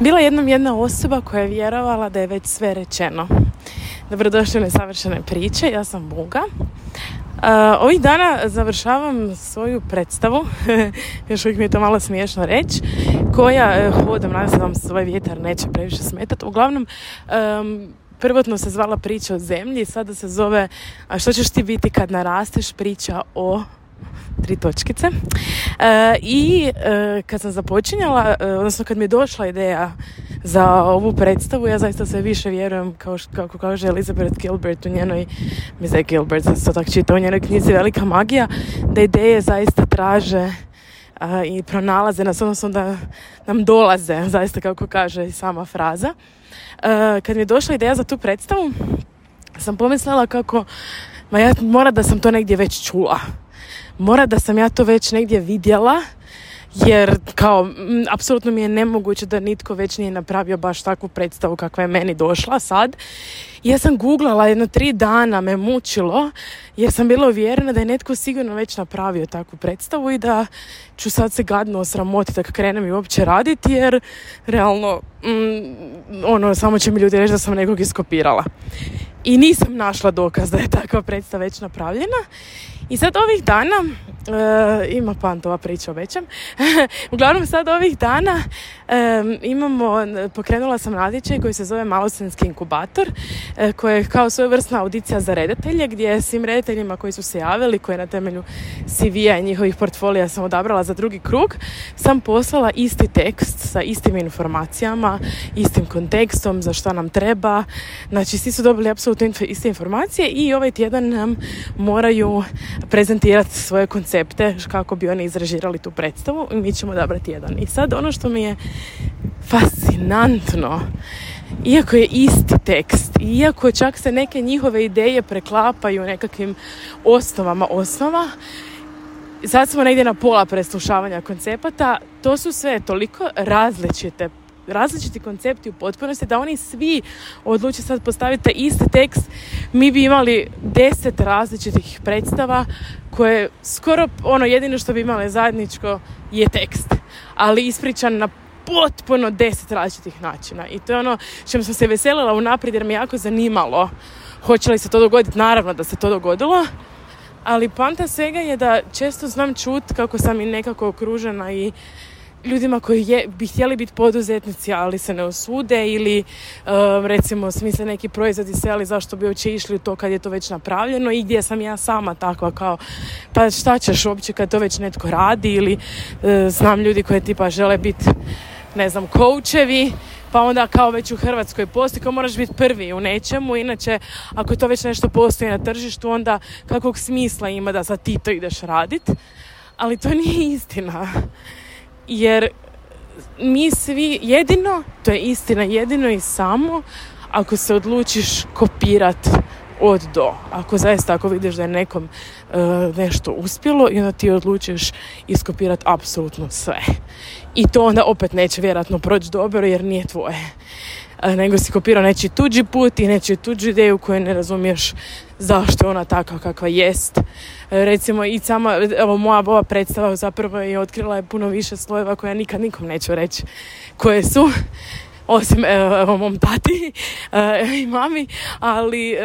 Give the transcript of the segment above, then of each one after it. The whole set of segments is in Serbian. Bila je jednom jedna osoba koja je vjerovala da je već sve rečeno. Dobrodošli na savršene priče, ja sam Buga. E, ovih dana završavam svoju predstavu, još uvijek mi je to malo smiješno reći, koja uh, hodom, nadam vam svoj vjetar neće previše smetati. Uglavnom, prvotno se zvala priča o zemlji, sada se zove a što ćeš ti biti kad narasteš priča o tri točkice. E, I e, kad sam započinjala, e, odnosno kad mi je došla ideja za ovu predstavu, ja zaista sve više vjerujem, kao kako kaže Elizabeth Gilbert u njenoj, mi Gilbert, sam to tako u njenoj knjizi Velika magija, da ideje zaista traže i pronalaze nas, odnosno da nam dolaze, zaista kako kaže sama fraza. E, kad mi je došla ideja za tu predstavu, sam pomislila kako, ma ja mora da sam to negdje već čula mora da sam ja to već negdje vidjela jer kao apsolutno mi je nemoguće da nitko već nije napravio baš takvu predstavu kakva je meni došla sad. Ja sam googlala jedno tri dana, me mučilo, jer sam bila uvjerena da je netko sigurno već napravio takvu predstavu i da ću sad se gadno osramotiti da krenem i uopće raditi jer realno ono samo će mi ljudi reći da sam nekog iskopirala i nisam našla dokaz da je takva predstava već napravljena. I sad ovih dana Eh, ima pantova priča, obećam. Uglavnom sad ovih dana imamo, pokrenula sam radičaj koji se zove Malosenski inkubator, eh, koji je kao svojevrsna audicija za redatelje, gdje svim redateljima koji su se javili, koje na temelju CV-a i njihovih portfolija sam odabrala za drugi krug, sam poslala isti tekst sa istim informacijama, istim kontekstom, za što nam treba. Znači, svi su dobili apsolutno iste informacije i ovaj tjedan nam moraju prezentirati svoje koncepte koncepte kako bi oni izrežirali tu predstavu i mi ćemo odabrati jedan. I sad ono što mi je fascinantno, iako je isti tekst, iako čak se neke njihove ideje preklapaju nekakvim osnovama osnova, sad smo negdje na pola preslušavanja koncepata, to su sve toliko različite različiti koncepti u potpunosti, da oni svi odluče sad postaviti isti tekst, mi bi imali deset različitih predstava koje skoro ono jedino što bi imale zajedničko je tekst, ali ispričan na potpuno deset različitih načina. I to je ono čemu sam se veselila unaprijed jer me jako zanimalo hoće li se to dogoditi. Naravno da se to dogodilo, ali panta svega je da često znam čut kako sam i nekako okružena i ljudima koji je, bi htjeli biti poduzetnici, ali se ne osude ili um, recimo smisle neki proizvodi se, ali zašto bi uopće išli u to kad je to već napravljeno i gdje sam ja sama takva kao pa šta ćeš uopće kad to već netko radi ili uh, znam ljudi koji tipa žele biti ne znam, koučevi, pa onda kao već u Hrvatskoj postoji, kao moraš biti prvi u nečemu, inače ako to već nešto postoji na tržištu, onda kakvog smisla ima da za ti to ideš radit, ali to nije istina jer mi svi jedino, to je istina jedino i samo ako se odlučiš kopirat od do. Ako zaista ako vidiš da je nekom e, nešto uspjelo i onda ti odlučiš iskopirat apsolutno sve. I to onda opet neće vjerojatno proći dobro jer nije tvoje. E, nego si kopirao neći tuđi put i neći tuđu ideju koju ne razumiješ zašto je ona takva kakva jest. Recimo i sama, evo moja ova predstava zapravo je otkrila je puno više slojeva ja nikad nikom neću reći koje su osim e, evo, mom tati e, i mami, ali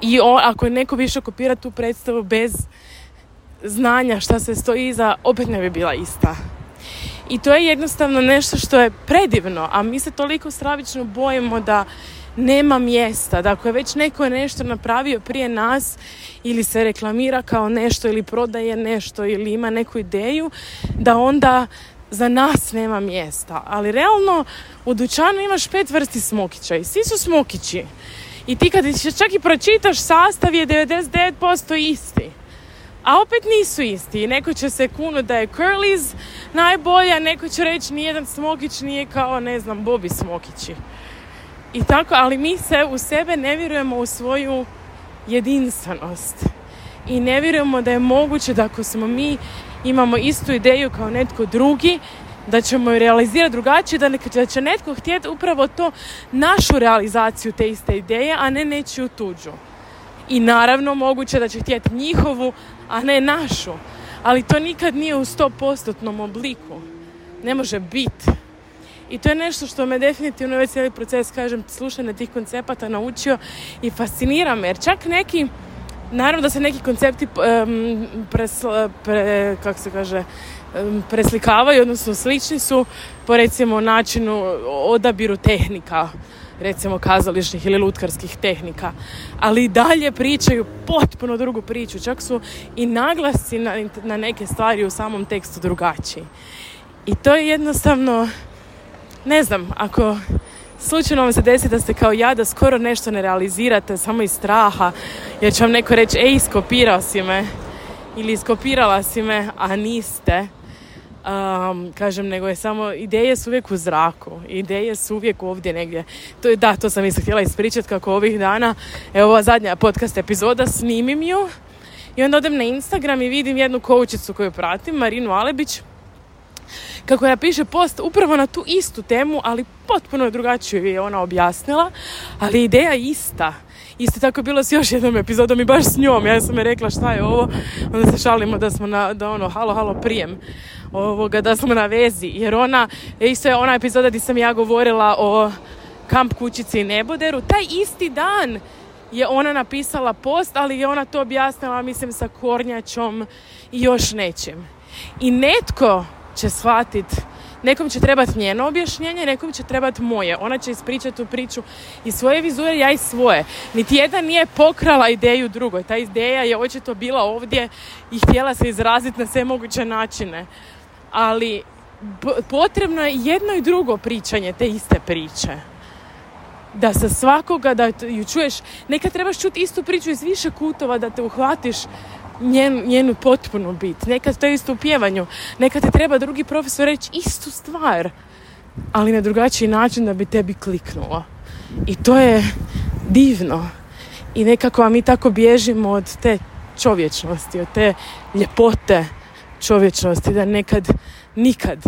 i o, ako neko više kopira tu predstavu bez znanja šta se stoji iza, opet ne bi bila ista. I to je jednostavno nešto što je predivno, a mi se toliko stravično bojimo da nema mjesta. Da ako je već neko nešto napravio prije nas ili se reklamira kao nešto ili prodaje nešto ili ima neku ideju, da onda za nas nema mjesta. Ali realno u dućanu imaš pet vrsti smokića i svi su smokići. I ti kad čak i pročitaš sastav je 99% isti. A opet nisu isti. Neko će se kunuti da je Curly's najbolja, neko će reći nijedan smokić nije kao, ne znam, Bobby smokići i tako, ali mi se u sebe ne vjerujemo u svoju jedinstvenost. I ne vjerujemo da je moguće da ako smo mi imamo istu ideju kao netko drugi, da ćemo ju realizirati drugačije, da će netko htjeti upravo to našu realizaciju te iste ideje, a ne nečiju tuđu. I naravno moguće da će htjeti njihovu, a ne našu. Ali to nikad nije u 100% obliku. Ne može biti. I to je nešto što me definitivno već cijeli proces, kažem, slušanja tih koncepata naučio i fascinira me. Jer čak neki, naravno da se neki koncepti um, pre, kako se kaže, preslikavaju, odnosno slični su po recimo načinu odabiru tehnika recimo kazališnih ili lutkarskih tehnika, ali i dalje pričaju potpuno drugu priču, čak su i naglasci na, na neke stvari u samom tekstu drugačiji. I to je jednostavno ne znam, ako slučajno vam se desi da ste kao ja, da skoro nešto ne realizirate, samo iz straha, jer će vam neko reći, ej, iskopirao si me, ili iskopirala si me, a niste, kažem, nego je samo, ideje su uvijek u zraku, ideje su uvijek ovdje negdje. To je, da, to sam isto htjela ispričati kako ovih dana, evo ova zadnja podcast epizoda, snimim ju i onda odem na Instagram i vidim jednu koučicu koju pratim, Marinu Alebić, kako napiše post upravo na tu istu temu, ali potpuno drugačije je ona objasnila, ali ideja je ista. Isto tako je bilo s još jednom epizodom i baš s njom. Ja sam je rekla šta je ovo, onda se šalimo da smo na, da ono, halo, halo, prijem ovoga, da smo na vezi. Jer ona, e, isto je ona epizoda gdje sam ja govorila o kamp kućici i neboderu, taj isti dan je ona napisala post, ali je ona to objasnila, mislim, sa kornjačom i još nečim. I netko će shvatiti Nekom će trebati njeno objašnjenje, nekom će trebati moje. Ona će ispričati tu priču i svoje vizure, ja i svoje. Niti jedna nije pokrala ideju drugoj. Ta ideja je očito bila ovdje i htjela se izraziti na sve moguće načine. Ali potrebno je jedno i drugo pričanje te iste priče. Da sa svakoga, da ju čuješ, nekad trebaš čuti istu priču iz više kutova, da te uhvatiš njen, njenu potpunu bit. Nekad to je isto u pjevanju. Nekad ti treba drugi profesor reći istu stvar, ali na drugačiji način da bi tebi kliknulo. I to je divno. I nekako a mi tako bježimo od te čovječnosti, od te ljepote čovječnosti, da nekad, nikad,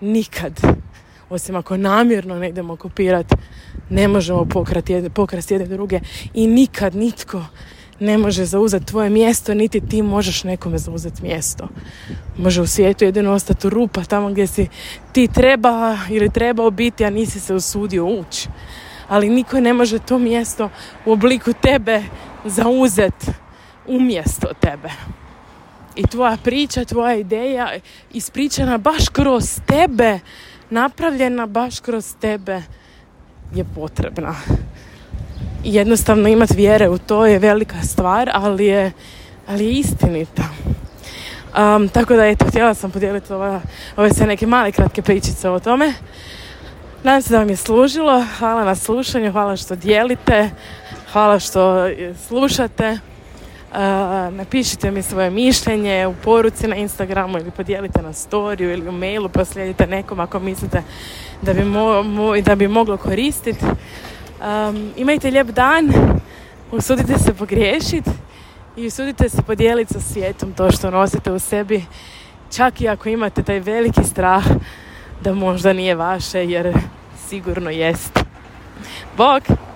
nikad, osim ako namjerno ne idemo kopirati, ne možemo pokrati, pokrasti jedne druge i nikad nitko ne može zauzeti tvoje mjesto, niti ti možeš nekome zauzeti mjesto. Može u svijetu jedino ostati rupa tamo gdje si ti treba ili trebao biti, a nisi se usudio ući. Ali niko ne može to mjesto u obliku tebe zauzet umjesto tebe. I tvoja priča, tvoja ideja ispričana baš kroz tebe, napravljena baš kroz tebe je potrebna jednostavno imati vjere u to je velika stvar, ali je, ali istinita. tako da, eto, htjela sam podijeliti ova, ove sve neke male kratke pričice o tome. Nadam se da vam je služilo. Hvala na slušanju, hvala što dijelite, hvala što e, slušate. Uh, napišite mi svoje mišljenje u poruci na Instagramu ili podijelite na storiju ili u mailu, proslijedite nekom ako mislite da bi, mo, da bi moglo koristiti. Um, imajte lijep dan, usudite se pogriješiti i usudite se podijeliti sa svijetom to što nosite u sebi, čak i ako imate taj veliki strah da možda nije vaše, jer sigurno jest. Bog!